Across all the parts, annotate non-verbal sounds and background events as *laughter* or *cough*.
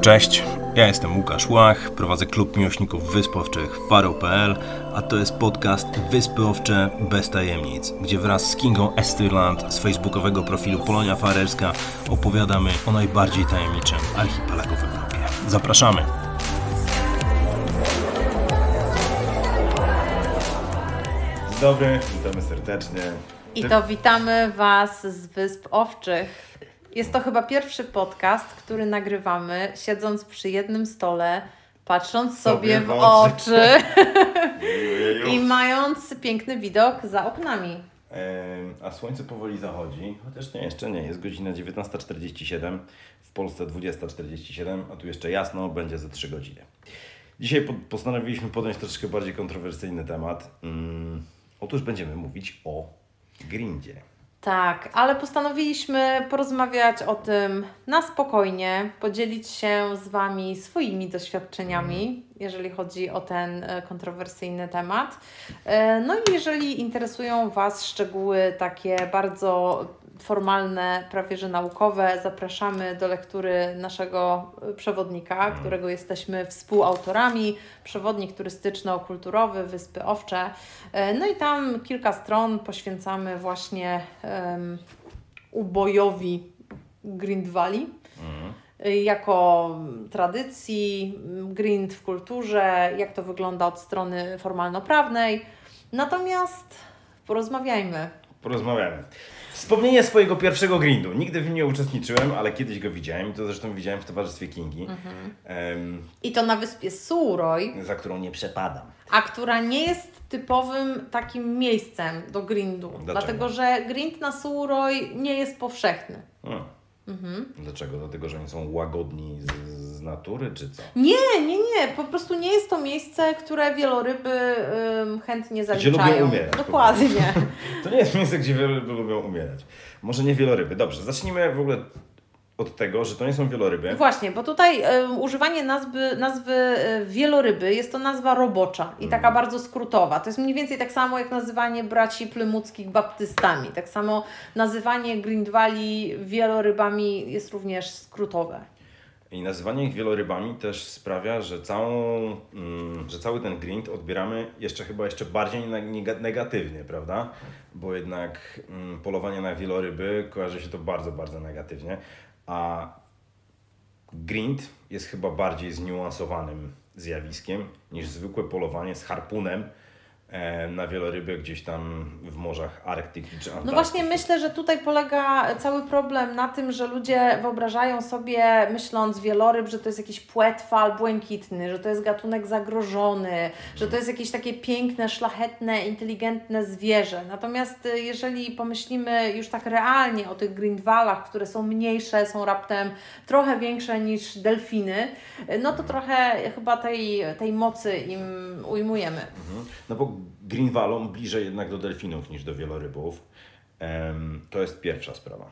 Cześć, ja jestem Łukasz Łach, prowadzę klub miłośników wysp owczych Faro.pl, a to jest podcast Wyspy Owcze bez tajemnic, gdzie wraz z Kingą Esterland z facebookowego profilu Polonia Farerska opowiadamy o najbardziej tajemniczym archipelagu w Europie. Zapraszamy! Dzień dobry, witamy serdecznie. I to witamy Was z Wysp Owczych. Jest to chyba pierwszy podcast, który nagrywamy siedząc przy jednym stole, patrząc sobie, Sobie w oczy. i mając piękny widok za oknami. A słońce powoli zachodzi, chociaż nie, jeszcze nie. Jest godzina 19.47, w Polsce 20.47, a tu jeszcze jasno, będzie za 3 godziny. Dzisiaj po- postanowiliśmy podjąć troszeczkę bardziej kontrowersyjny temat. Mm, Otóż będziemy mówić o grindzie. Tak, ale postanowiliśmy porozmawiać o tym na spokojnie, podzielić się z Wami swoimi doświadczeniami, jeżeli chodzi o ten e, kontrowersyjny temat. E, No i jeżeli interesują Was szczegóły takie bardzo formalne, prawie że naukowe, zapraszamy do lektury naszego e, przewodnika, którego jesteśmy współautorami. Przewodnik turystyczno-kulturowy Wyspy Owcze. E, No i tam kilka stron poświęcamy właśnie em, ubojowi Grind Valley y, jako tradycji, grind w kulturze, jak to wygląda od strony formalno-prawnej. Natomiast porozmawiajmy. Porozmawiamy. Wspomnienie swojego pierwszego grindu. Nigdy w nim nie uczestniczyłem, ale kiedyś go widziałem. To zresztą widziałem w towarzystwie Kingi, em, I to na wyspie Suroj, za którą nie przepadam. a która nie jest typowym takim miejscem do grindu. Dlatego, że grind na Suroj nie jest powszechny. Hmm. Dlaczego? Dlatego, że oni są łagodni z, z natury, czy co? Nie, nie, nie. Po prostu nie jest to miejsce, które wieloryby ym, chętnie zaliczają. lubią umierać, Dokładnie. *laughs* To nie jest miejsce, gdzie wieloryby lubią umierać. Może nie wieloryby. Dobrze, zacznijmy w ogóle od tego, że to nie są wieloryby. Właśnie, bo tutaj ym, używanie nazwy, nazwy y, wieloryby jest to nazwa robocza i taka bardzo skrótowa. To jest mniej więcej tak samo jak nazywanie braci plymuckich baptystami. Tak samo nazywanie Grindwali wielorybami jest również skrótowe. I nazywanie ich wielorybami też sprawia, że, całą, mm, że cały ten grind odbieramy jeszcze chyba jeszcze bardziej neg- negatywnie, prawda? Bo jednak mm, polowanie na wieloryby kojarzy się to bardzo, bardzo negatywnie, a grind jest chyba bardziej zniuansowanym zjawiskiem niż zwykłe polowanie z harpunem na wieloryby gdzieś tam w morzach Arktyki czy Antarktyki. No właśnie myślę, że tutaj polega cały problem na tym, że ludzie wyobrażają sobie, myśląc wieloryb, że to jest jakiś płetwal błękitny, że to jest gatunek zagrożony, że to jest jakieś takie piękne, szlachetne, inteligentne zwierzę. Natomiast y, jeżeli pomyślimy już tak realnie o tych grindwalach, które są mniejsze, są raptem trochę większe niż delfiny, y, no to trochę chyba tej, tej mocy im ujmujemy. Mhm. No bo Greenwallom bliżej jednak do delfinów niż do wielorybów. To jest pierwsza sprawa.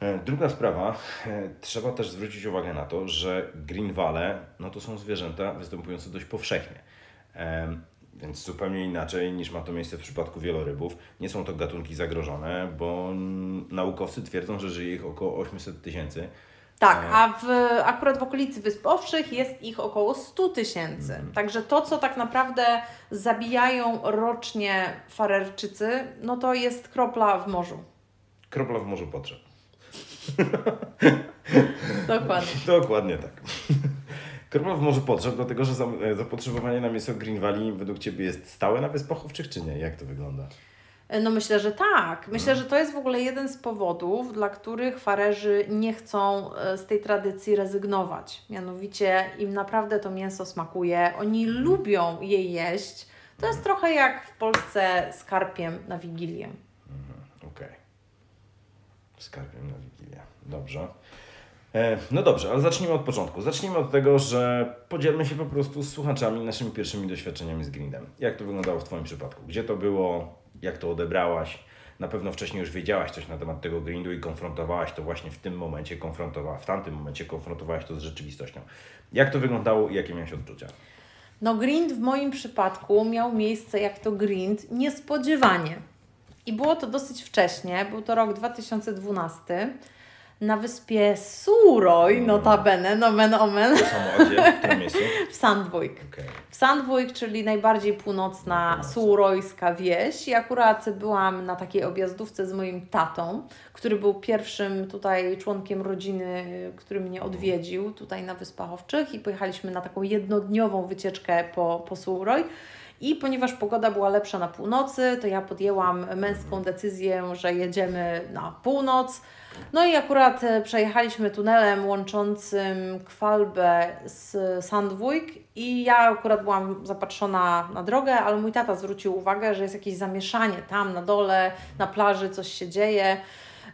E, Druga sprawa, e, trzeba też zwrócić uwagę na to, że greenwale no to są zwierzęta występujące dość powszechnie. Więc zupełnie inaczej niż ma to miejsce w przypadku wielorybów. Nie są to gatunki zagrożone, bo naukowcy twierdzą, że żyje ich około 800 tysięcy. Tak, a w, akurat w okolicy Wysp Owczych jest ich około 100 tysięcy. Także to, co tak naprawdę zabijają rocznie farerczycy, no to jest kropla w morzu. Kropla w morzu potrzeb. *laughs* Dokładnie. Dokładnie tak. *laughs* Kropla w morzu potrzeb, dlatego że e, zapotrzebowanie na mięso Green Valley według Ciebie jest stałe na Wyspach Owczych, czy nie? Jak to wygląda? No myślę, że tak. Myślę, że to jest w ogóle jeden z powodów, dla których farerzy nie chcą e, z tej tradycji rezygnować. Mianowicie im naprawdę to mięso smakuje, oni lubią je jeść. To jest trochę jak w Polsce z karpiem na Wigilię. Okej. Skarpiem na Wigilię. Dobrze. E, no dobrze, ale zacznijmy od początku. Zacznijmy od tego, że podzielmy się po prostu z słuchaczami naszymi pierwszymi doświadczeniami z grindem. Jak to wyglądało w Twoim przypadku? Gdzie to było? Jak to odebrałaś? Na pewno wcześniej już wiedziałaś coś na temat tego grindu i konfrontowałaś to właśnie w tym momencie, konfrontowała, w tamtym momencie konfrontowałaś to z rzeczywistością. Jak to wyglądało i jakie miałeś odczucia? No grind w moim przypadku miał miejsce jak to grind niespodziewanie. I było to dosyć wcześnie, był to rok 2012. na wyspie Suroj, notabene, nomen omen, a gdzie? W którym miejscu? w Sandwijk. Okej. W czyli najbardziej północna surojska wieś. I akurat byłam na takiej objazdówce z moim tatą, który był pierwszym tutaj członkiem rodziny, który mnie odwiedził tutaj na Wyspach Owczych i pojechaliśmy na taką jednodniową wycieczkę po, po Suroj. I ponieważ pogoda była lepsza na północy, to ja podjęłam męską decyzję, że jedziemy na północ. No i akurat e, przejechaliśmy tunelem łączącym Kwalbę z Sandwijk i ja akurat byłam zapatrzona na drogę, ale mój tata zwrócił uwagę, że jest jakieś zamieszanie tam na dole, na plaży, coś się dzieje.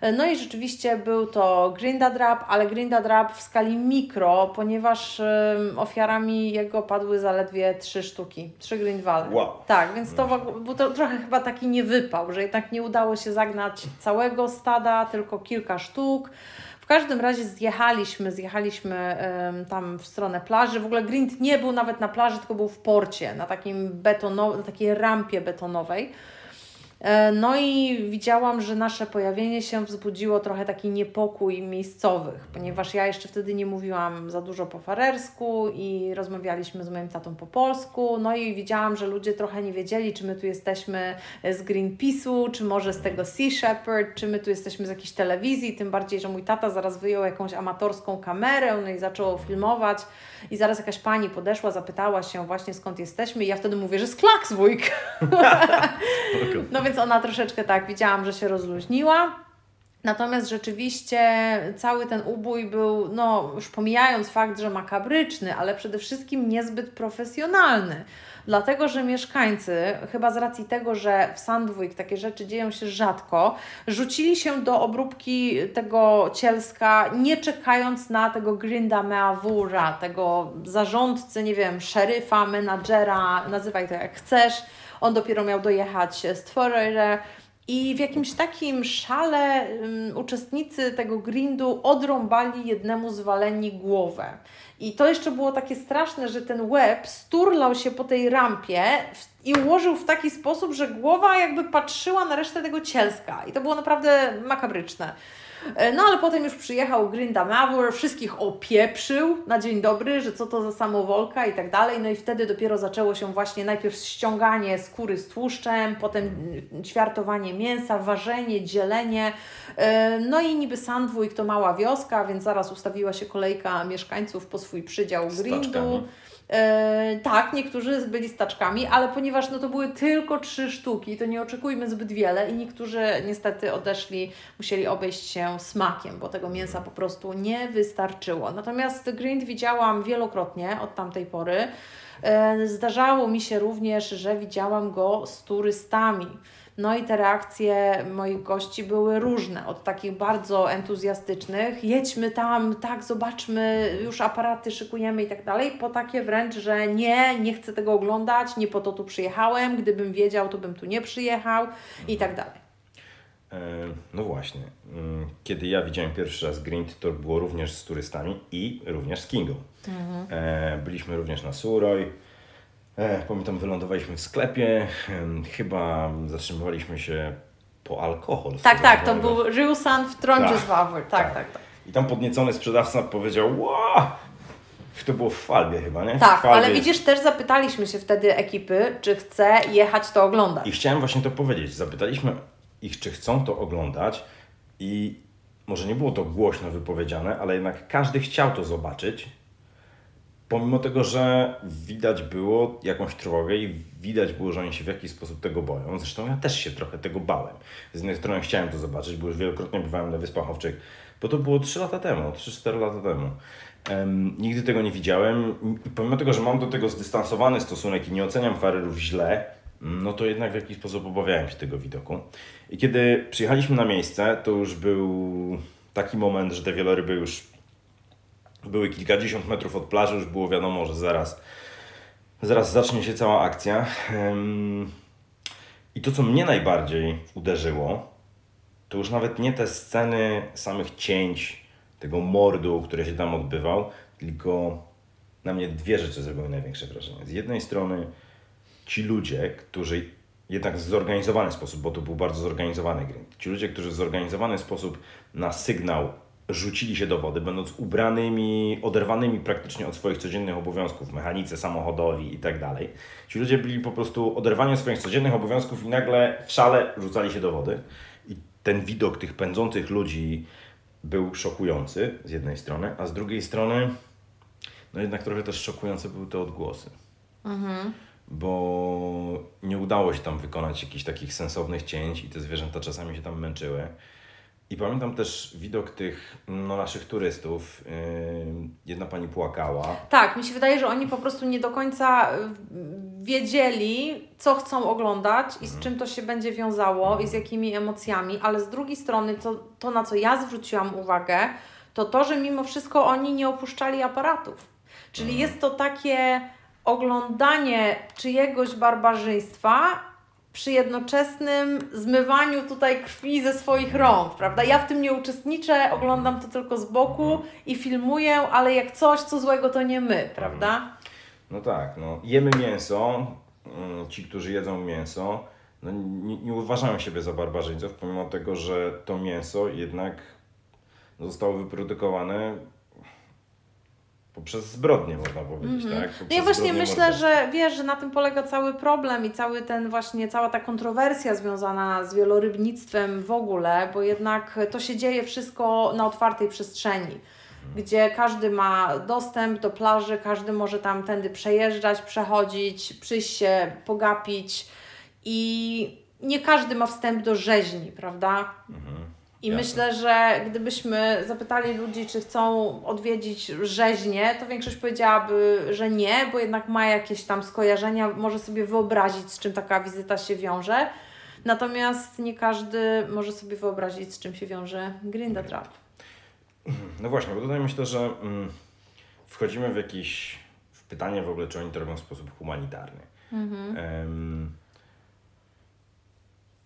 E, No i rzeczywiście był to Grindadrap, ale Grindadrap w skali mikro, ponieważ ofiarami jego padły zaledwie trzy sztuki, trzy Grindwale. Wow. Tak, więc to był to trochę chyba taki niewypał, że jednak nie udało się zagnać całego stada, tylko kilka sztuk. W każdym razie zjechaliśmy, zjechaliśmy em, tam w stronę plaży. W ogóle Grind nie był nawet na plaży, tylko był w porcie, na takim betono, na takiej rampie betonowej. E, No i widziałam, że nasze pojawienie się wzbudziło trochę taki niepokój miejscowych, ponieważ ja jeszcze wtedy nie mówiłam za dużo po farersku i rozmawialiśmy z moim tatą po polsku. No i widziałam, że ludzie trochę nie wiedzieli, czy my tu jesteśmy z Greenpeace'u, czy może z tego Sea Shepherd, czy my tu jesteśmy z jakiejś telewizji. Tym bardziej, że mój tata zaraz wyjął jakąś amatorską kamerę, no i zaczął filmować. I zaraz jakaś pani podeszła, zapytała się właśnie skąd jesteśmy, i ja wtedy mówię, że z Klakswójk. *laughs* No więc ona troszeczkę tak, widziałam, że się rozluźniła. Natomiast rzeczywiście cały ten ubój był, no już pomijając fakt, że makabryczny, ale przede wszystkim niezbyt profesjonalny. Dlatego, że mieszkańcy, chyba z racji tego, że w Sandwijk takie rzeczy dzieją się rzadko, rzucili się do obróbki tego cielska, nie czekając na tego Grinda Meavura, tego zarządcy, nie wiem, szeryfa, menadżera, nazywaj to jak chcesz. On dopiero miał dojechać z Tworere. I w jakimś takim szale um, uczestnicy tego grindu odrąbali jednemu z waleni głowę. I to jeszcze było takie straszne, że ten łeb sturlał się po tej rampie w, i ułożył w taki sposób, że głowa jakby patrzyła na resztę tego cielska. I to było naprawdę makabryczne. E, No ale potem już przyjechał Grinda Mavur, wszystkich opieprzył na dzień dobry, że co to za samowolka i tak dalej. No i wtedy dopiero zaczęło się właśnie najpierw ściąganie skóry z tłuszczem, potem ćwiartowanie mięsa, ważenie, dzielenie. E, No i niby Sandwijk to mała wioska, więc zaraz ustawiła się kolejka mieszkańców po swój przydział Grindu. taczkami. E, tak, niektórzy byli staczkami, ale ponieważ no, to były tylko trzy sztuki, to nie oczekujmy zbyt wiele i niektórzy niestety odeszli, musieli obejść się smakiem, bo tego mięsa po prostu nie wystarczyło. Natomiast grind widziałam wielokrotnie od tamtej pory. E, zdarzało mi się również, że widziałam go z turystami. No i te reakcje moich gości były różne, od takich bardzo entuzjastycznych, jedźmy tam, tak, zobaczmy, już aparaty szykujemy i tak dalej, po takie wręcz, że nie, nie chcę tego oglądać, nie po to tu przyjechałem, gdybym wiedział, to bym tu nie przyjechał i tak dalej. E, No właśnie. Mm, Kiedy ja widziałem pierwszy raz Grind, to było również z turystami i również z Kingą. E, Byliśmy również na Suroj. E, Pamiętam, wylądowaliśmy w sklepie. Chyba zatrzymywaliśmy się po alkohol. z Tak, tak, to był Ryusan w Trondheimswaver, tak, tak, tak. tak. I tam podniecony sprzedawca powiedział, wow! To było w Falbie chyba, nie? Tak, ale widzisz, też zapytaliśmy się wtedy ekipy, czy chce jechać to oglądać. I chciałem właśnie to powiedzieć. Zapytaliśmy ich, czy chcą to oglądać i może nie było to głośno wypowiedziane, ale jednak każdy chciał to zobaczyć. Pomimo tego, że widać było jakąś trwogę i widać było, że oni się w jakiś sposób tego boją. Zresztą ja też się trochę tego bałem. Z jednej strony chciałem to zobaczyć, bo już wielokrotnie bywałem na Wyspach Owczych, bo to było 3 lata temu, 3-4 lata temu. Em, nigdy tego nie widziałem i pomimo tego, że mam do tego zdystansowany stosunek i nie oceniam farerów źle, no to jednak w jakiś sposób obawiałem się tego widoku. I kiedy przyjechaliśmy na miejsce, to już był taki moment, że te wieloryby już były kilkadziesiąt metrów od plaży, już było wiadomo, że zaraz, zaraz zacznie się cała akcja. I to, co mnie najbardziej uderzyło, to już nawet nie te sceny samych cięć, tego mordu, który się tam odbywał, tylko na mnie dwie rzeczy zrobiły największe wrażenie. Z jednej strony ci ludzie, którzy jednak w zorganizowany sposób, bo to był bardzo zorganizowany grind, ci ludzie, którzy w zorganizowany sposób na sygnał rzucili się do wody, będąc ubranymi, oderwanymi praktycznie od swoich codziennych obowiązków, mechanice samochodowi i tak dalej. Ci ludzie byli po prostu oderwani od swoich codziennych obowiązków i nagle w szale rzucali się do wody. I ten widok tych pędzących ludzi był szokujący z jednej strony, a z drugiej strony no jednak trochę też szokujące były te odgłosy. Bo nie udało się tam wykonać jakichś takich sensownych cięć i te zwierzęta czasami się tam męczyły. I pamiętam też widok tych no, naszych turystów. Yy, jedna pani płakała. Tak, mi się wydaje, że oni po prostu nie do końca y, wiedzieli, co chcą oglądać i z czym to się będzie wiązało i z jakimi emocjami, ale z drugiej strony to, to na co ja zwróciłam uwagę, to to, że mimo wszystko oni nie opuszczali aparatów. Czyli jest to takie oglądanie czyjegoś barbarzyństwa przy jednoczesnym zmywaniu tutaj krwi ze swoich rąk, prawda? Ja w tym nie uczestniczę, oglądam to tylko z boku i filmuję, ale jak coś, co złego, to nie my, prawda? No tak, no, jemy mięso. mm, Ci, którzy jedzą mięso, no, nie, nie uważają siebie za barbarzyńców, pomimo tego, że to mięso jednak zostało wyprodukowane poprzez zbrodnie, można powiedzieć, tak? No ja Poprzez właśnie zbrodnie myślę, morderstwa. że wiesz, że na tym polega cały problem i cały ten właśnie, cała ta kontrowersja związana z wielorybnictwem w ogóle, bo jednak to się dzieje wszystko na otwartej przestrzeni, gdzie każdy ma dostęp do plaży, każdy może tam tędy przejeżdżać, przechodzić, przyjść się, pogapić i nie każdy ma wstęp do rzeźni, prawda? I Jasne. myślę, że gdybyśmy zapytali ludzi, czy chcą odwiedzić rzeźnię, to większość powiedziałaby, że nie, bo jednak ma jakieś tam skojarzenia, może sobie wyobrazić, z czym taka wizyta się wiąże. Natomiast nie każdy może sobie wyobrazić, z czym się wiąże Grinda Trap. No właśnie, bo tutaj myślę, że mm, wchodzimy w jakieś w pytanie w ogóle, czy oni to robią w sposób humanitarny. Em,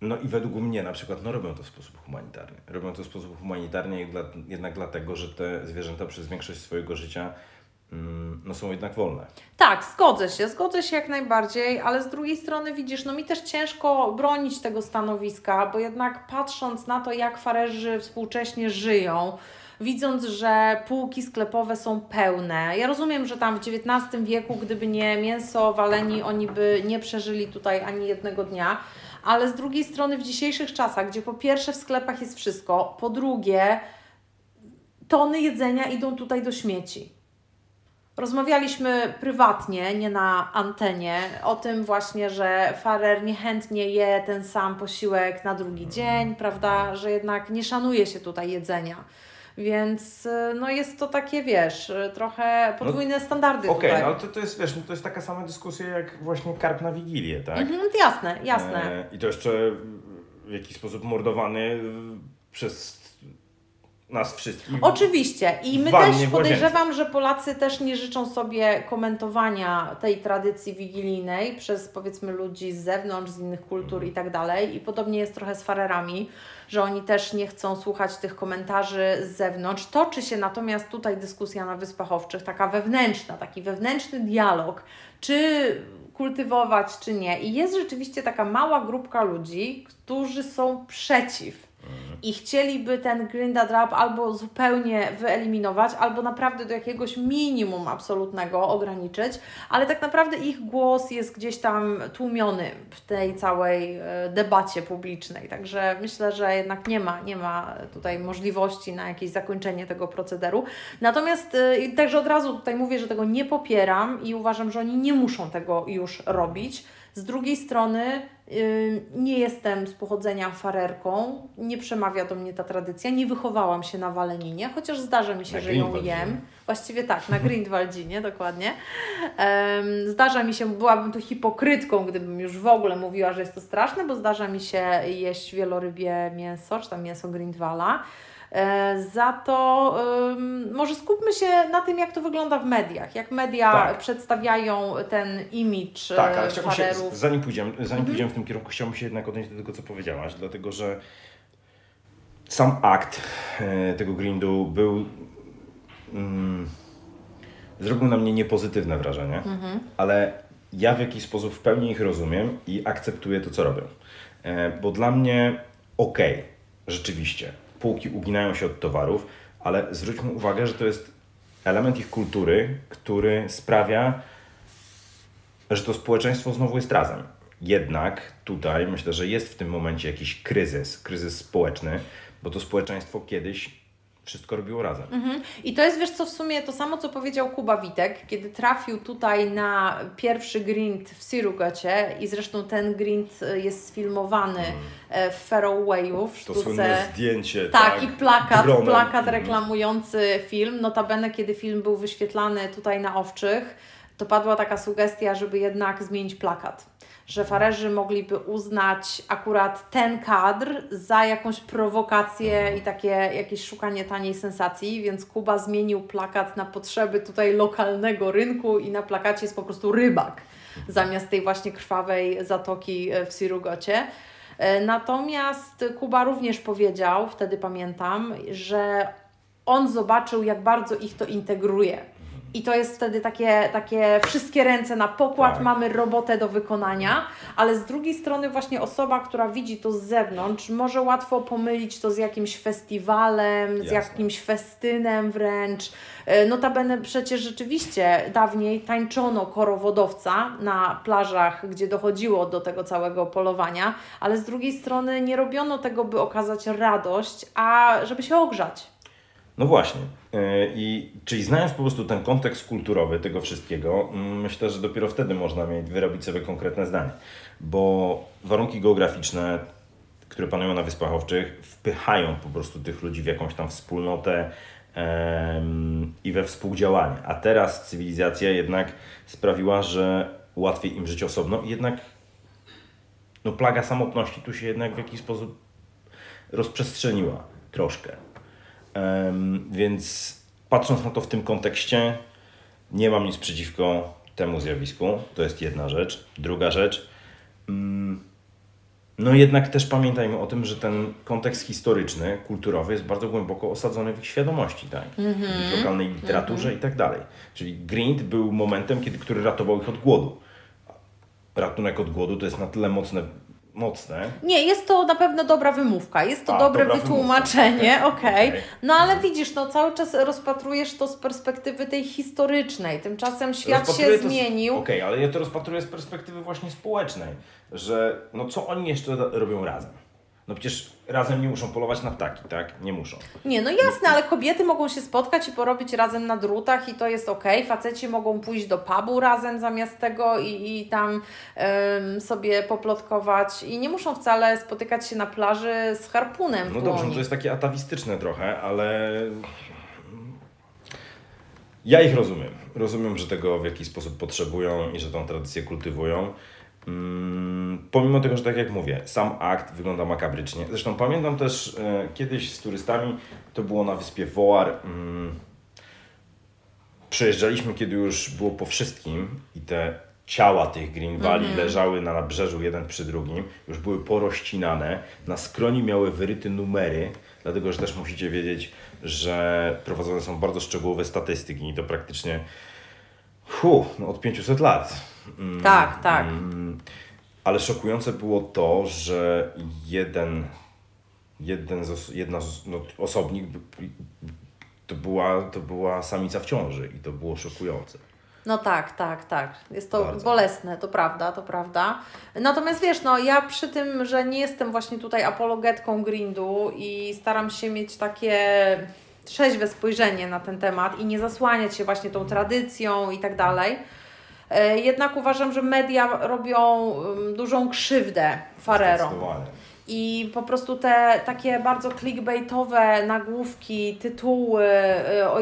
no i według mnie na przykład no robią to w sposób humanitarny. Robią to w sposób humanitarny jednak dlatego, że te zwierzęta przez większość swojego życia mm, no są jednak wolne. Tak, zgodzę się, zgodzę się jak najbardziej, ale z drugiej strony widzisz, no mi też ciężko bronić tego stanowiska, bo jednak patrząc na to, jak farerzy współcześnie żyją, widząc, że półki sklepowe są pełne. Ja rozumiem, że tam w XIX wieku, gdyby nie mięso waleni, oni by nie przeżyli tutaj ani jednego dnia, ale z drugiej strony w dzisiejszych czasach, gdzie po pierwsze w sklepach jest wszystko, po drugie tony jedzenia idą tutaj do śmieci. Rozmawialiśmy prywatnie, nie na antenie, o tym właśnie, że farer niechętnie je ten sam posiłek na drugi dzień, prawda, że jednak nie szanuje się tutaj jedzenia. Więc y, no jest to takie, wiesz, y, trochę podwójne standardy Okej, tutaj. no to, to jest, wiesz, no to jest taka sama dyskusja jak właśnie karp na Wigilię, tak? Mhm, jasne, jasne. E, I to jeszcze w jakiś sposób mordowany y, przez nas wszystkich. Oczywiście i my też podejrzewam, że Polacy też nie życzą sobie komentowania tej tradycji wigilijnej przez powiedzmy ludzi z zewnątrz, z innych kultur i tak dalej. I podobnie jest trochę z farerami, że oni też nie chcą słuchać tych komentarzy z zewnątrz. Toczy się natomiast tutaj dyskusja na Wyspach Owczych, taka wewnętrzna, taki wewnętrzny dialog, czy kultywować, czy nie. I jest rzeczywiście taka mała grupka ludzi, którzy są przeciw i chcieliby ten Grinda Drap albo zupełnie wyeliminować, albo naprawdę do jakiegoś minimum absolutnego ograniczyć, ale tak naprawdę ich głos jest gdzieś tam tłumiony w tej całej e, debacie publicznej. Także myślę, że jednak nie ma, nie ma tutaj możliwości na jakieś zakończenie tego procederu. Natomiast e, także od razu tutaj mówię, że tego nie popieram i uważam, że oni nie muszą tego już robić. Z drugiej strony y, nie jestem z pochodzenia farerką, nie przemawia do mnie ta tradycja, nie wychowałam się na waleninie, chociaż zdarza mi się, Na że ją jem. Właściwie tak, na Grindwaldzinie, *laughs* dokładnie. Zdarza mi się, byłabym tu hipokrytką, gdybym już w ogóle mówiła, że jest to straszne, bo zdarza mi się jeść wielorybie mięso, czy tam mięso Grindwala. E, Za to może skupmy się na tym, jak to wygląda w mediach, jak media Tak. przedstawiają ten imidż Tak, ale e, chciałbym się, zanim pójdziemy, zanim pójdziemy w tym kierunku, chciałbym się jednak odnieść do tego, co powiedziałaś, dlatego że sam akt e, tego grindu był. Mm, zrobił na mnie niepozytywne wrażenie, ale ja w jakiś sposób w pełni ich rozumiem i akceptuję to, co robią. E, bo dla mnie okej, rzeczywiście, półki uginają się od towarów, ale zwróćmy uwagę, że to jest element ich kultury, który sprawia, że to społeczeństwo znowu jest razem. Jednak tutaj myślę, że jest w tym momencie jakiś kryzys, kryzys społeczny, bo to społeczeństwo kiedyś wszystko robiło razem. Mhm. I to jest, wiesz co, w sumie to samo, co powiedział Kuba Witek, kiedy trafił tutaj na pierwszy grind w Sirugocie i zresztą ten grind e, jest sfilmowany mm. w Faroewayu w sztuce. To słynne zdjęcie, tak. tak i plakat, dronem. plakat reklamujący film. Notabene, kiedy film był wyświetlany tutaj na Owczych, to padła taka sugestia, żeby jednak zmienić plakat że farerzy mogliby uznać akurat ten kadr za jakąś prowokację i takie jakieś szukanie taniej sensacji, więc Kuba zmienił plakat na potrzeby tutaj lokalnego rynku i na plakacie jest po prostu rybak zamiast tej właśnie krwawej zatoki e, w Sirugocie. E, natomiast Kuba również powiedział, wtedy pamiętam, że on zobaczył, jak bardzo ich to integruje i to jest wtedy takie, takie wszystkie ręce na pokład, tak. mamy robotę do wykonania, ale z drugiej strony właśnie osoba, która widzi to z zewnątrz, może łatwo pomylić to z jakimś festiwalem, Jasne. z jakimś festynem wręcz. E, notabene przecież rzeczywiście dawniej tańczono korowodowca na plażach, gdzie dochodziło do tego całego polowania, ale z drugiej strony nie robiono tego, by okazać radość, a żeby się ogrzać. No właśnie. E, I, czyli znając po prostu ten kontekst kulturowy tego wszystkiego, mm, myślę, że dopiero wtedy można mieć, wyrobić sobie konkretne zdanie. Bo warunki geograficzne, które panują na Wyspach Owczych, wpychają po prostu tych ludzi w jakąś tam wspólnotę em, i we współdziałanie. A teraz cywilizacja jednak sprawiła, że łatwiej im żyć osobno i jednak no, plaga samotności tu się jednak w jakiś sposób rozprzestrzeniła troszkę. Więc patrząc na to w tym kontekście, nie mam nic przeciwko temu zjawisku. To jest jedna rzecz. Druga rzecz. Mm, no jednak też pamiętajmy o tym, że ten kontekst historyczny, kulturowy jest bardzo głęboko osadzony w ich świadomości, tak? Mm -hmm. w ich mhm. lokalnej literaturze mm -hmm. i tak dalej. Czyli Grind był momentem, kiedy, który ratował ich od głodu. Ratunek od głodu to jest na tyle mocne mocne. Nie, jest to na pewno dobra wymówka, jest to A, dobre wytłumaczenie, *laughs* okej. Okay. No ale widzisz, no cały czas rozpatrujesz to z perspektywy tej historycznej, tymczasem świat się zmienił. Okej, okay, ale ja to rozpatruję z perspektywy właśnie społecznej, że no co oni jeszcze robią razem? No przecież razem nie muszą polować na ptaki, tak? Nie muszą. Nie, no jasne, ale kobiety mogą się spotkać i porobić razem na drutach i to jest ok. Faceci mogą pójść do pubu razem zamiast tego i, i tam ym, sobie poplotkować i nie muszą wcale spotykać się na plaży z harpunem. No dobrze, no to jest takie atawistyczne trochę, ale ja ich rozumiem. Rozumiem, że tego w jakiś sposób potrzebują i że tą tradycję kultywują. Mm, pomimo tego, że tak jak mówię, sam akt wygląda makabrycznie. Zresztą pamiętam też e, kiedyś z turystami, to było na wyspie Wołar. Mm, przejeżdżaliśmy, kiedy już było po wszystkim i te ciała tych Green Valley mm -hmm. leżały na nabrzeżu jeden przy drugim, już były porościnane, na skroni miały wyryte numery, dlatego że też musicie wiedzieć, że prowadzone są bardzo szczegółowe statystyki i to praktycznie hu, no od 500 lat. Mm, tak, tak. Mm, ale szokujące było to, że jeden, jeden z, jedna z, no, osobnik to była, to była samica w ciąży i to było szokujące. No tak, tak, tak. Jest to Bardzo. bolesne, to prawda, to prawda. Natomiast wiesz, no ja przy tym, że nie jestem właśnie tutaj apologetką grindu i staram się mieć takie trzeźwe spojrzenie na ten temat i nie zasłaniać się właśnie tą tradycją i tak dalej, jednak uważam, że media robią dużą krzywdę Farerom. I po prostu te takie bardzo clickbaitowe nagłówki, tytuły y, o,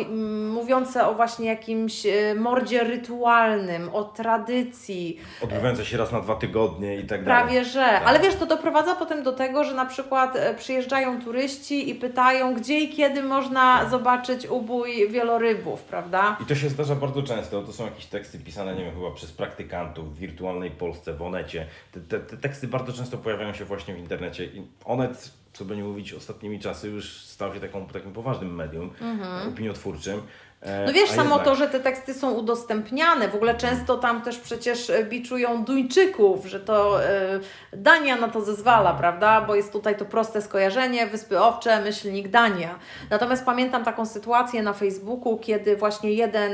mówiące o właśnie jakimś y, mordzie rytualnym, o tradycji. Odbywające się raz na dwa tygodnie i tak dalej. Prawie że. Tak. Ale wiesz, to doprowadza potem do tego, że na przykład e, przyjeżdżają turyści i pytają, gdzie i kiedy można tak. zobaczyć ubój wielorybów, prawda? I to się zdarza bardzo często. To są jakieś teksty pisane, nie wiem, chyba przez praktykantów w wirtualnej Polsce, w Onecie. Te, te, te teksty bardzo często pojawiają się właśnie w internecie i Onet co by nie mówić, ostatnimi czasy już stał się taką, takim poważnym medium Mhm. opiniotwórczym. E, No wiesz, samo jednak- to, że te teksty są udostępniane, w ogóle często tam też przecież e, biczują Duńczyków, że to e, Dania na to zezwala, prawda? Bo jest tutaj to proste skojarzenie, Wyspy Owcze, myślnik Dania. Natomiast pamiętam taką sytuację na Facebooku, kiedy właśnie jeden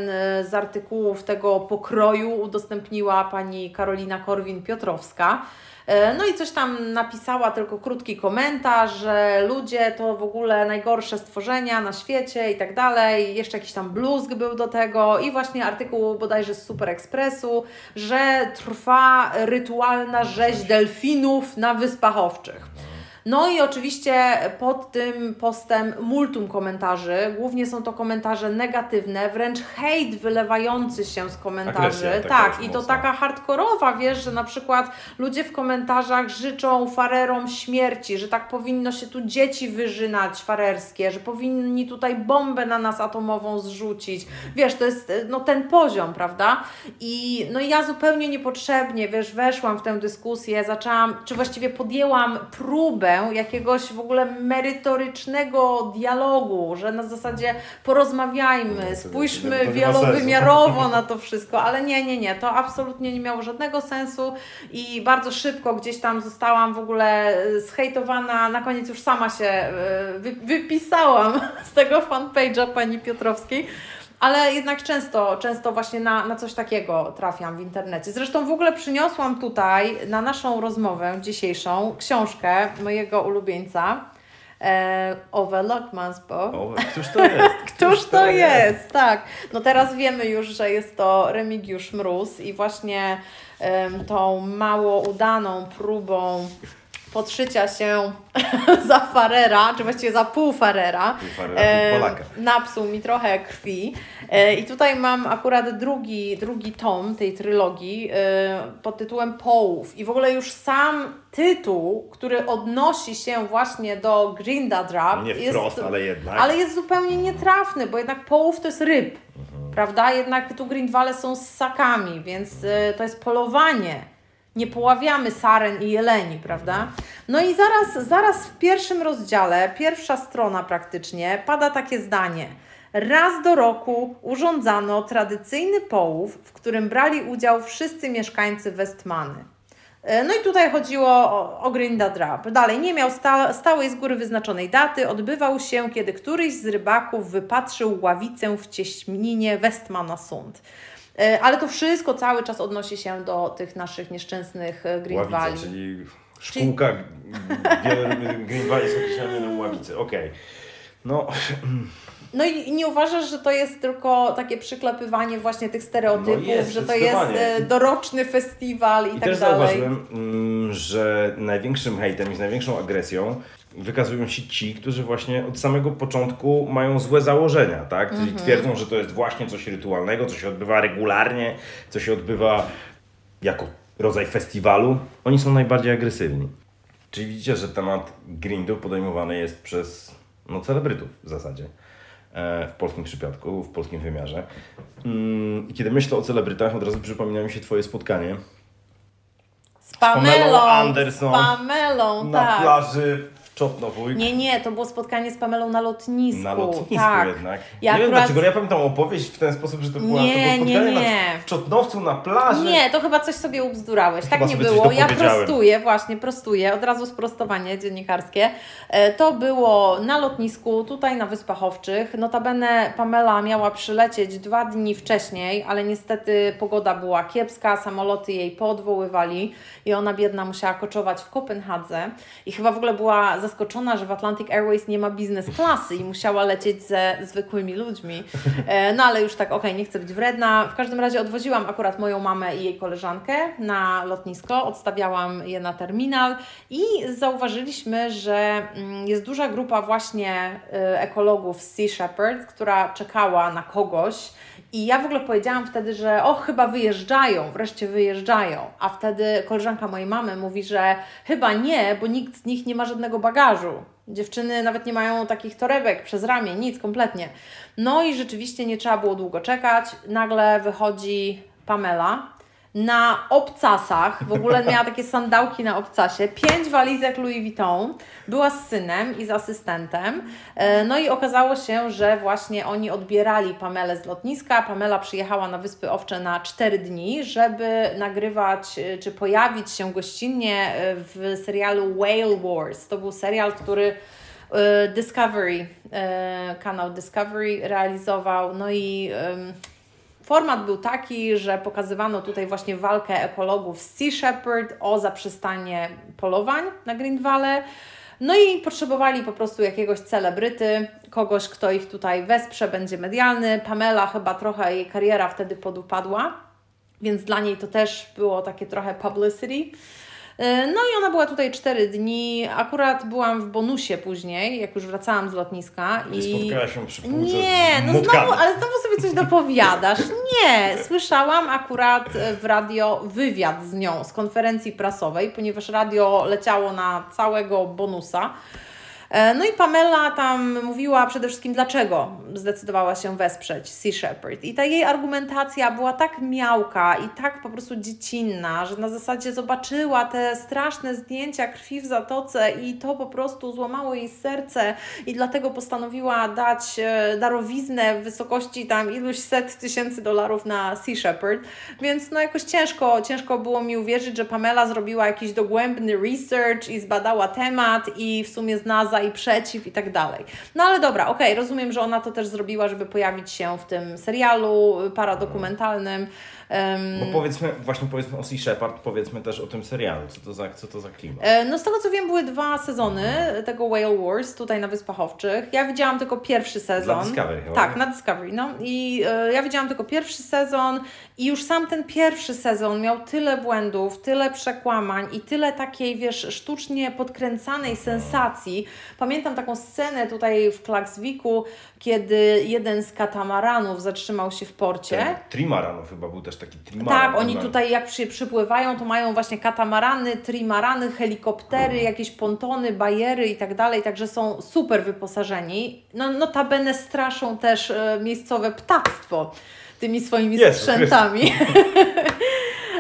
z artykułów tego pokroju udostępniła pani Karolina Korwin-Piotrowska. E, No i coś tam napisała, tylko krótki komentarz, że ludzie to w ogóle najgorsze stworzenia na świecie i tak dalej. Jeszcze jakiś tam bluzg był do tego i właśnie artykuł bodajże z Super Expressu, że trwa rytualna rzeź delfinów na Wyspach Owczych. No i oczywiście pod tym postem multum komentarzy. Głównie są to komentarze negatywne, wręcz hejt wylewający się z komentarzy. Agresja tak, i to mocna. taka hardkorowa, wiesz, że na przykład ludzie w komentarzach życzą farerom śmierci, że tak powinno się tu dzieci wyżynać farerskie, że powinni tutaj bombę na nas atomową zrzucić. Wiesz, to jest no, ten poziom, prawda? I no i ja zupełnie niepotrzebnie, wiesz, weszłam w tę dyskusję, zaczęłam, czy właściwie podjęłam próbę jakiegoś w ogóle merytorycznego dialogu, że na zasadzie porozmawiajmy, spójrzmy wielowymiarowo na to wszystko, ale nie, nie, nie, to absolutnie nie miało żadnego sensu i bardzo szybko gdzieś tam zostałam w ogóle e, zhejtowana, na koniec już sama się e, wy, wypisałam z tego fanpage'a pani Piotrowskiej. Ale jednak często, często właśnie na, na coś takiego trafiam w internecie. Zresztą w ogóle przyniosłam tutaj na naszą rozmowę dzisiejszą książkę mojego ulubieńca e, Ove Lockmansbo. Któż to jest? *laughs* Któż to jest? Tak. No teraz wiemy już, że jest to Remigiusz Mróz i właśnie em, tą mało udaną próbą podszycia się *laughs* za Farera, czy właściwie za pół Farera, Pół Farera, pół Polaka. napsuł mi trochę krwi. E, I tutaj mam akurat drugi, drugi tom tej trylogii e, pod tytułem Połów. I w ogóle już sam tytuł, który odnosi się właśnie do Grindadrap, No nie jest, wprost, ale jednak. ale jest zupełnie nietrafny, bo jednak połów to jest ryb, prawda? Jednak tu Grindwale są z ssakami, więc to jest polowanie. Nie poławiamy saren i jeleni, prawda? No i zaraz, zaraz w pierwszym rozdziale, pierwsza strona praktycznie, pada takie zdanie. Raz do roku urządzano tradycyjny połów, w którym brali udział wszyscy mieszkańcy Westmany. E, No i tutaj chodziło o, o Grindadrap. Dalej, nie miał sta, stałej z góry wyznaczonej daty. Odbywał się, kiedy któryś z rybaków wypatrzył ławicę w cieśninie Westmana Sund. E, Ale to wszystko cały czas odnosi się do tych naszych nieszczęsnych e, Grindwali. Ławica, czyli szkółka wiele *laughs* Greenwali są określane na ławicy. Okej. No, No i nie uważasz, że to jest tylko takie przyklepywanie właśnie tych stereotypów, No jest, że to jest e, doroczny festiwal i, I tak też dalej. zauważyłem, mm, że największym hejtem i największą agresją wykazują się ci, którzy właśnie od samego początku mają złe założenia, tak? Czyli Mhm. twierdzą, że to jest właśnie coś rytualnego, co się odbywa regularnie, co się odbywa jako rodzaj festiwalu. Oni są najbardziej agresywni. Czyli widzicie, że temat grindu podejmowany jest przez no, celebrytów w zasadzie. e, W polskim przypadku, w polskim wymiarze. Mm, I kiedy myślę o celebrytach, od razu przypomina mi się Twoje spotkanie Z Pamelą, Pamelą Anderson z Pamelą, na tak. plaży w Czopnowójk. Nie, nie, to było spotkanie z Pamelą na lotnisku. Na lotnisku tak. jednak. Ja nie wiem akurat- dlaczego, ja pamiętam opowieść w ten sposób, że to, była, Nie, to było spotkanie nie, nie. W Czotnowcu na plaży. Nie, to chyba coś sobie ubzdurałeś. Tak Chyba nie było. Ja prostuję, właśnie prostuję. Od razu sprostowanie dziennikarskie. E, To było na lotnisku, tutaj na Wyspach Owczych. Notabene Pamela miała przylecieć dwa dni wcześniej, ale niestety pogoda była kiepska, samoloty jej poodwoływali i ona biedna musiała koczować w Kopenhadze. I chyba w ogóle była zaskoczona, że w Atlantic Airways nie ma biznes klasy i musiała lecieć ze zwykłymi ludźmi. *laughs* E, No ale już tak, okej, nie chcę być wredna. W każdym razie odwoziłam akurat moją mamę i jej koleżankę na lotnisko, odstawiałam je na terminal i zauważyliśmy, że mm, jest duża grupa właśnie y, ekologów z Sea Shepherd, która czekała na kogoś. I ja w ogóle powiedziałam wtedy, że o, chyba wyjeżdżają, wreszcie wyjeżdżają. A wtedy koleżanka mojej mamy mówi, że chyba nie, bo nikt z nich nie ma żadnego bagażu. Dziewczyny nawet nie mają takich torebek przez ramię, nic kompletnie. No i rzeczywiście nie trzeba było długo czekać. Nagle wychodzi Pamela na obcasach, w ogóle miała takie sandałki na obcasie, pięć walizek Louis Vuitton, była z synem i z asystentem. E, no i okazało się, że właśnie oni odbierali Pamelę z lotniska. Pamela przyjechała na Wyspy Owcze na cztery dni, żeby nagrywać e, czy pojawić się gościnnie e, w serialu Whale Wars. To był serial, który Discovery, kanał Discovery realizował. No i Format był taki, że pokazywano tutaj właśnie walkę ekologów z Sea Shepherd o zaprzestanie polowań na Green Valley. No i potrzebowali po prostu jakiegoś celebryty, kogoś, kto ich tutaj wesprze, będzie medialny. Pamela chyba trochę jej kariera wtedy podupadła, więc dla niej to też było takie trochę publicity. E, no i ona była tutaj 4 dni. Akurat byłam w bonusie później, jak już wracałam z lotniska. I, i... się przy Nie, no znowu, ale znowu sobie coś dopowiadasz. Nie, słyszałam akurat w radio wywiad z nią z konferencji prasowej, ponieważ radio leciało na całego bonusa. E, no i Pamela tam mówiła przede wszystkim, dlaczego zdecydowała się wesprzeć Sea Shepherd. I ta jej argumentacja była tak miałka i tak po prostu dziecinna, że na zasadzie zobaczyła te straszne zdjęcia krwi w zatoce i to po prostu złamało jej serce i dlatego postanowiła dać e, darowiznę w wysokości tam iluś set tysięcy dolarów na Sea Shepherd. Więc no jakoś ciężko, ciężko było mi uwierzyć, że Pamela zrobiła jakiś dogłębny research i zbadała temat i w sumie zna za i przeciw i tak dalej. No ale dobra, okej, okay, rozumiem, że ona to też zrobiła, żeby pojawić się w tym serialu paradokumentalnym. Bo powiedzmy, właśnie powiedzmy o Sea Shepherd, powiedzmy też o tym serialu, co to za, co to za klimat? E, no z tego co wiem były dwa sezony tego Whale Wars tutaj na Wyspach Owczych. Ja widziałam tylko pierwszy sezon. Na Discovery chyba. Tak, na Discovery, no. I e, ja widziałam tylko pierwszy sezon i już sam ten pierwszy sezon miał tyle błędów, tyle przekłamań i tyle takiej, wiesz, sztucznie podkręcanej sensacji. Pamiętam taką scenę tutaj w Klakswiku, kiedy jeden z katamaranów zatrzymał się w porcie. Ten trimaranów chyba był też taki trimaran. Tak, oni tutaj jak przy, przypływają, to mają właśnie katamarany, trimarany, helikoptery, jakieś pontony, bajery i tak dalej, także są super wyposażeni. No, notabene straszą też e, miejscowe ptactwo tymi swoimi Jezu, sprzętami. *laughs*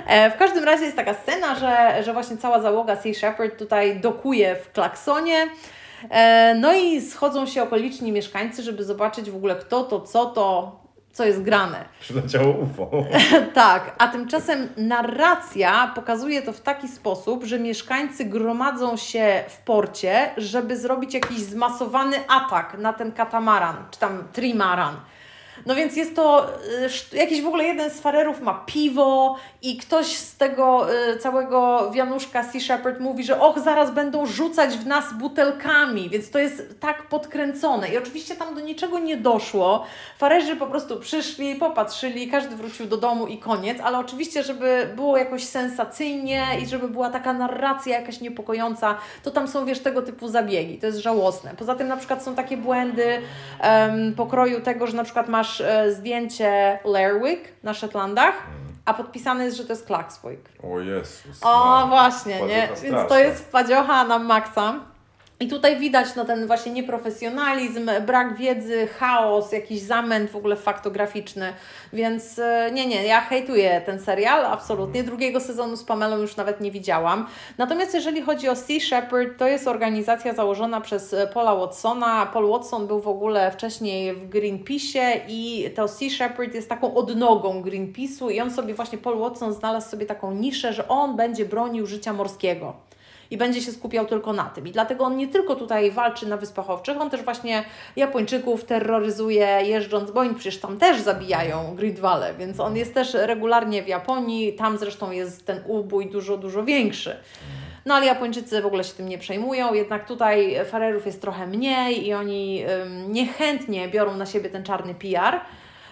E, w każdym razie jest taka scena, że, że właśnie cała załoga Sea Shepherd tutaj dokuje w klaksonie. E, no i schodzą się okoliczni mieszkańcy, żeby zobaczyć w ogóle kto to, co to, co jest grane. *laughs* Przyleciało UFO. *laughs* tak, a tymczasem narracja pokazuje to w taki sposób, że mieszkańcy gromadzą się w porcie, żeby zrobić jakiś zmasowany atak na ten katamaran, czy tam trimaran. No więc jest to y, jakiś w ogóle jeden z farerów ma piwo i ktoś z tego y, całego wianuszka Sea Shepherd mówi, że och, zaraz będą rzucać w nas butelkami, więc to jest tak podkręcone. I oczywiście tam do niczego nie doszło. Farerzy po prostu przyszli, popatrzyli, każdy wrócił do domu i koniec, ale oczywiście, żeby było jakoś sensacyjnie i żeby była taka narracja jakaś niepokojąca, to tam są, wiesz, tego typu zabiegi. To jest żałosne. Poza tym na przykład są takie błędy um, pokroju tego, że na przykład masz masz e, zdjęcie Lerwick na Shetlandach, a podpisane jest, że to jest Klaksvik. O Jezus. O, właśnie, nie? Więc to jest padziocha na maksa. I tutaj widać no, ten właśnie nieprofesjonalizm, brak wiedzy, chaos, jakiś zamęt w ogóle faktograficzny, więc e, nie, nie, ja hejtuję ten serial, absolutnie. Drugiego sezonu z Pamelą już nawet nie widziałam. Natomiast jeżeli chodzi o Sea Shepherd, to jest organizacja założona przez e, Paula Watsona. Paul Watson był w ogóle wcześniej w Greenpeace'ie i to Sea Shepherd jest taką odnogą Greenpeace'u i on sobie właśnie, Paul Watson znalazł sobie taką niszę, że on będzie bronił życia morskiego i będzie się skupiał tylko na tym. I dlatego on nie tylko tutaj walczy na Wyspach Owczych, on też właśnie Japończyków terroryzuje jeżdżąc, bo oni przecież tam też zabijają Valley, więc on jest też regularnie w Japonii, tam zresztą jest ten ubój dużo, dużo większy. No ale Japończycy w ogóle się tym nie przejmują, jednak tutaj farerów jest trochę mniej i oni niechętnie biorą na siebie ten czarny PR.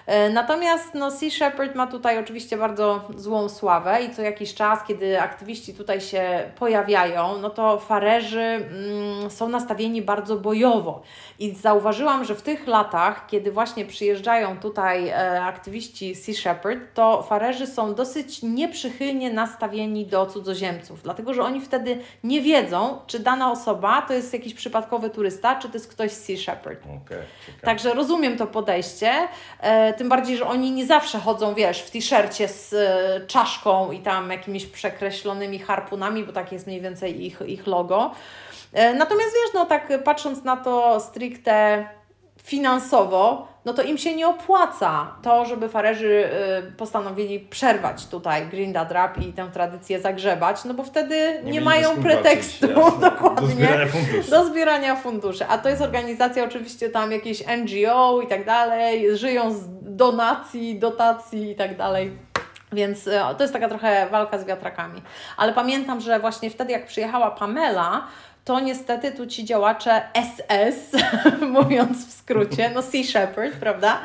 E, natomiast no, Sea Shepherd ma tutaj oczywiście bardzo złą sławę i co jakiś czas, kiedy aktywiści tutaj się pojawiają, no to farerzy mm, są nastawieni bardzo bojowo. I zauważyłam, że w tych latach, kiedy właśnie przyjeżdżają tutaj e, aktywiści Sea Shepherd, to farerzy są dosyć nieprzychylnie nastawieni do cudzoziemców, dlatego że oni wtedy nie wiedzą, czy dana osoba to jest jakiś przypadkowy turysta, czy to jest ktoś z Sea Shepherd. Okay, Także rozumiem to podejście. E, E, tym bardziej, że oni nie zawsze chodzą, wiesz, w t-shircie z e, czaszką i tam jakimiś przekreślonymi harpunami, bo tak jest mniej więcej ich, ich logo. E, natomiast wiesz, no tak patrząc na to stricte finansowo, no to im się nie opłaca to, żeby farerzy y, postanowili przerwać tutaj Green Dad Rap i tę tradycję zagrzebać, no bo wtedy nie, mieli mają pretekstu jasne. *laughs* dokładnie Do zbierania funduszy. do zbierania funduszy. A to jest organizacja oczywiście tam jakieś NGO i tak dalej, żyją z donacji, dotacji i tak dalej. Więc e, to jest taka trochę walka z wiatrakami. Ale pamiętam, że właśnie wtedy jak przyjechała Pamela, to niestety tu ci działacze SS, *laughs* mówiąc w skrócie, no Sea Shepherd, prawda?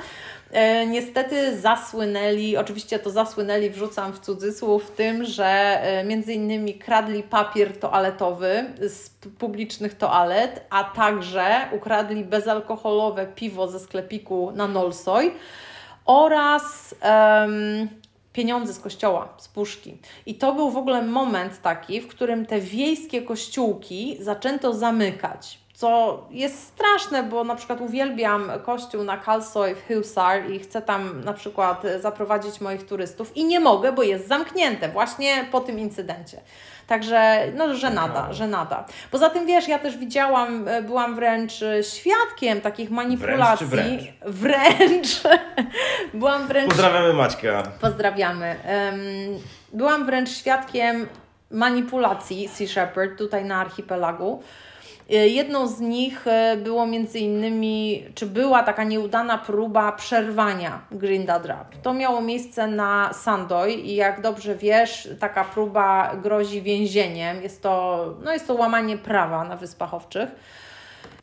E, niestety zasłynęli, oczywiście to zasłynęli, wrzucam w cudzysłów, tym, że e, między innymi kradli papier toaletowy z publicznych toalet, a także ukradli bezalkoholowe piwo ze sklepiku na Nolsoj oraz em, pieniądze z kościoła, z puszki. I to był w ogóle moment taki, w którym te wiejskie kościółki zaczęto zamykać. Co jest straszne, bo na przykład uwielbiam kościół na Kalsoy w Hillsar i chcę tam na przykład zaprowadzić moich turystów i nie mogę, bo jest zamknięte właśnie po tym incydencie. Także no żenada, Ciekawe. żenada. Poza tym wiesz, ja też widziałam, e, byłam wręcz e, świadkiem takich manipulacji. wręcz? Wręcz. *laughs* byłam wręcz Pozdrawiamy Maćka. Pozdrawiamy. Byłam wręcz świadkiem manipulacji Sea Shepherd tutaj na archipelagu. Y, Jedną z nich y, było między innymi, czy była taka nieudana próba przerwania Green Dad Rap. To miało miejsce na Sandoy i jak dobrze wiesz, taka próba grozi więzieniem. Jest to, no jest to łamanie prawa na Wyspach Owczych.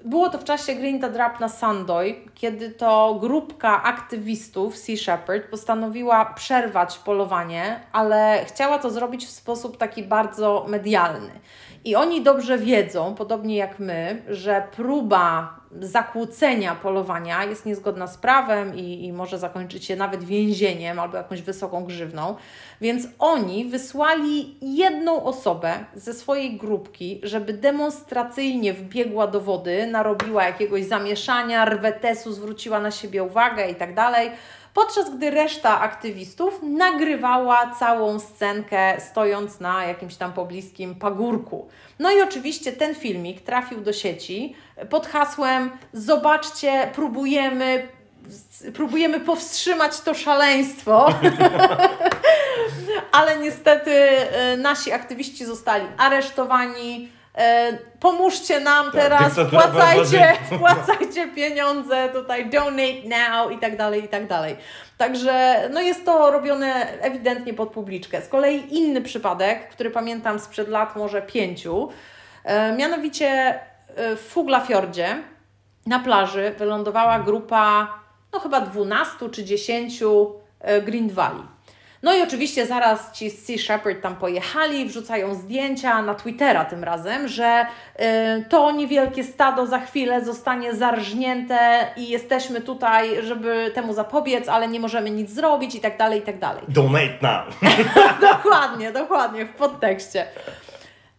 Było to w czasie Green Dad Rap na Sandoy, kiedy to grupka aktywistów Sea Shepherd postanowiła przerwać polowanie, ale chciała to zrobić w sposób taki bardzo medialny. I oni dobrze wiedzą, podobnie jak my, że próba zakłócenia polowania jest niezgodna z prawem i, i może zakończyć się nawet więzieniem albo jakąś wysoką grzywną. Więc oni wysłali jedną osobę ze swojej grupki, żeby demonstracyjnie wbiegła do wody, narobiła jakiegoś zamieszania, rwetesu, zwróciła na siebie uwagę i tak dalej. Podczas gdy reszta aktywistów nagrywała całą scenkę stojąc na jakimś tam pobliskim pagórku. No i oczywiście ten filmik trafił do sieci pod hasłem Zobaczcie, próbujemy, próbujemy powstrzymać to szaleństwo. *laughs* Ale niestety e, nasi aktywiści zostali aresztowani. E, pomóżcie nam Tak, teraz, barbarzyńców. wpłacajcie *laughs* *laughs* pieniądze, tutaj donate now i tak dalej, i tak dalej. Także no jest to robione ewidentnie pod publiczkę. Z kolei inny przypadek, który pamiętam sprzed lat, może pięciu, e, mianowicie w Fuglafjordzie na plaży wylądowała grupa, no chyba 12 czy 10 e, Green Valley. No i oczywiście zaraz ci z Sea Shepherd tam pojechali, wrzucają zdjęcia na Twittera tym razem, że y, to niewielkie stado za chwilę zostanie zarżnięte i jesteśmy tutaj, żeby temu zapobiec, ale nie możemy nic zrobić i tak dalej, i tak dalej. Donate now. *laughs* dokładnie, dokładnie, w podtekście.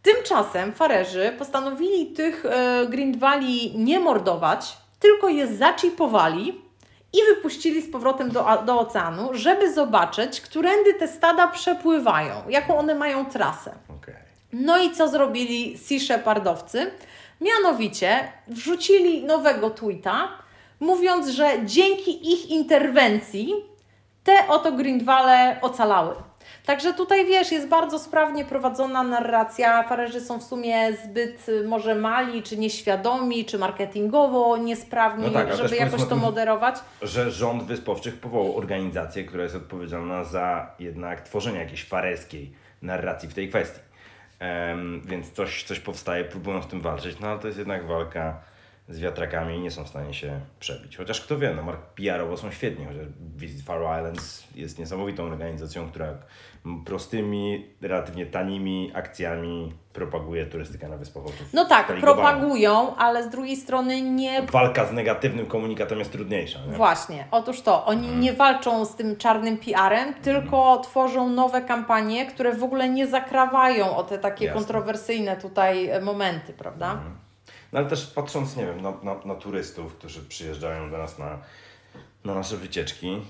Tymczasem farerzy postanowili tych e, Valley nie mordować, tylko je zaczipowali i wypuścili z powrotem do, do oceanu, żeby zobaczyć, którędy te stada przepływają, jaką one mają trasę. Okej. No i co zrobili Sea Shepherdowcy? Mianowicie wrzucili nowego tweeta, mówiąc, że dzięki ich interwencji te oto Grindwale ocalały. Także tutaj wiesz, jest bardzo sprawnie prowadzona narracja. Farerzy są w sumie zbyt y, może mali, czy nieświadomi, czy marketingowo niesprawni, No tak, żeby jakoś to moderować. Że rząd Wyspowczych powołał organizację, która jest odpowiedzialna za jednak tworzenie jakiejś fareskiej narracji w tej kwestii. Em, więc coś, coś powstaje, próbują z tym walczyć, no ale to jest jednak walka z wiatrakami nie są w stanie się przebić. Chociaż kto wie, no mark PR-owo są świetni, chociaż Visit Faroe Islands jest niesamowitą organizacją, która prostymi, relatywnie tanimi akcjami propaguje turystykę na Wyspach Owczych. No tak, propagują, ale z drugiej strony nie Walka z negatywnym komunikatem jest trudniejsza. Nie? Właśnie, otóż to, oni Mhm. nie walczą z tym czarnym PR-em, tylko tworzą nowe kampanie, które w ogóle nie zakrawają o te takie Jasne. kontrowersyjne tutaj momenty, prawda? No ale też patrząc, nie wiem, na, na, na turystów, którzy przyjeżdżają do nas na na nasze wycieczki,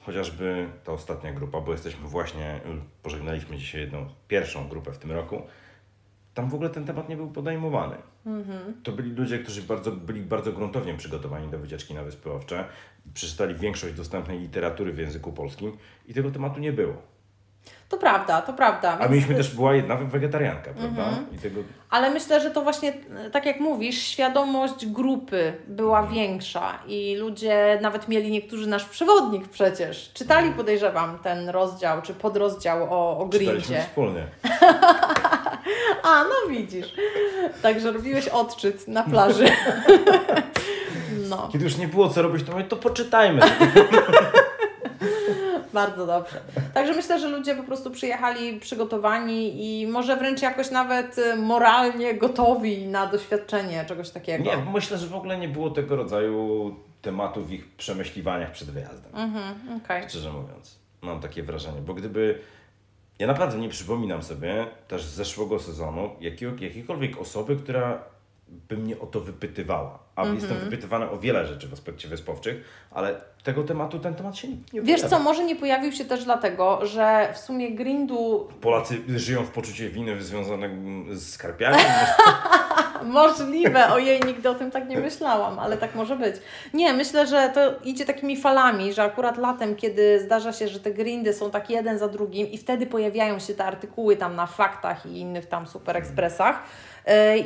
chociażby ta ostatnia grupa, bo jesteśmy właśnie, pożegnaliśmy dzisiaj jedną, pierwszą grupę w tym roku, tam w ogóle ten temat nie był podejmowany. To byli ludzie, którzy bardzo, byli bardzo gruntownie przygotowani do wycieczki na Wyspy Owcze, przeczytali większość dostępnej literatury w języku polskim i tego tematu nie było. To prawda, to prawda. A więc- mieliśmy też, była jedna wegetarianka, prawda? I tego, Ale myślę, że to właśnie, e, tak jak mówisz, świadomość grupy była większa i ludzie, nawet mieli niektórzy nasz przewodnik przecież, czytali, podejrzewam, ten rozdział czy podrozdział o, o czytaliśmy grindzie. wspólnie. *laughs* A, no widzisz. Także robiłeś odczyt na plaży. *laughs* No, Kiedy już nie było co robić, to mówię, to poczytajmy. *laughs* bardzo dobrze. Także myślę, że ludzie po prostu przyjechali przygotowani i może wręcz jakoś nawet e, moralnie gotowi na doświadczenie czegoś takiego. Nie, myślę, że w ogóle nie było tego rodzaju tematów w ich przemyśliwaniach przed wyjazdem. Mhm, okej. Szczerze mówiąc, mam takie wrażenie, bo gdyby. Ja naprawdę nie przypominam sobie też z zeszłego sezonu jakiego, jakiejkolwiek osoby, która by mnie o to wypytywała. A jestem wypytywany o wiele rzeczy w aspekcie wyspowczych, ale tego tematu, ten temat się nie, nie Wiesz pojawia. co, może nie pojawił się też dlatego, że w sumie grindu Polacy żyją w poczuciu winy związanym z karpiami. *laughs* Możliwe, ojej, nigdy o tym tak nie myślałam, ale tak może być. Nie, myślę, że to idzie takimi falami, że akurat latem, kiedy zdarza się, że te grindy są tak jeden za drugim i wtedy pojawiają się te artykuły tam na faktach i innych tam super ekspresach yy,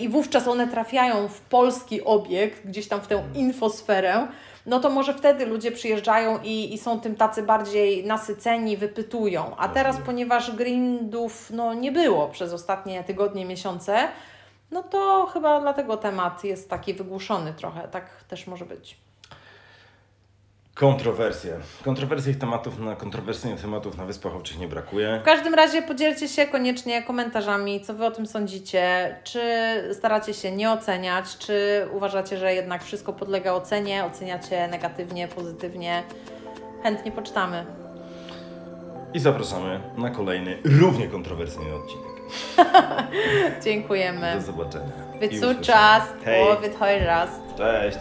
i wówczas one trafiają w polski obiekt, gdzieś tam w tę infosferę, no to może wtedy ludzie przyjeżdżają i, i są tym tacy bardziej nasyceni, wypytują. A teraz, ponieważ grindów no, nie było przez ostatnie tygodnie, miesiące, no to chyba dlatego temat jest taki wygłuszony trochę, tak też może być. Kontrowersje. Kontrowersyjnych tematów na kontrowersyjnych tematów na Wyspach Owczych nie brakuje. W każdym razie podzielcie się koniecznie komentarzami, co Wy o tym sądzicie, czy staracie się nie oceniać, czy uważacie, że jednak wszystko podlega ocenie, oceniacie negatywnie, pozytywnie. Chętnie poczytamy. I zapraszamy na kolejny, równie kontrowersyjny odcinek. *laughs* Dziękujemy. Do zobaczenia. I Wy usłyszenia. zuczast, Hej. Cześć.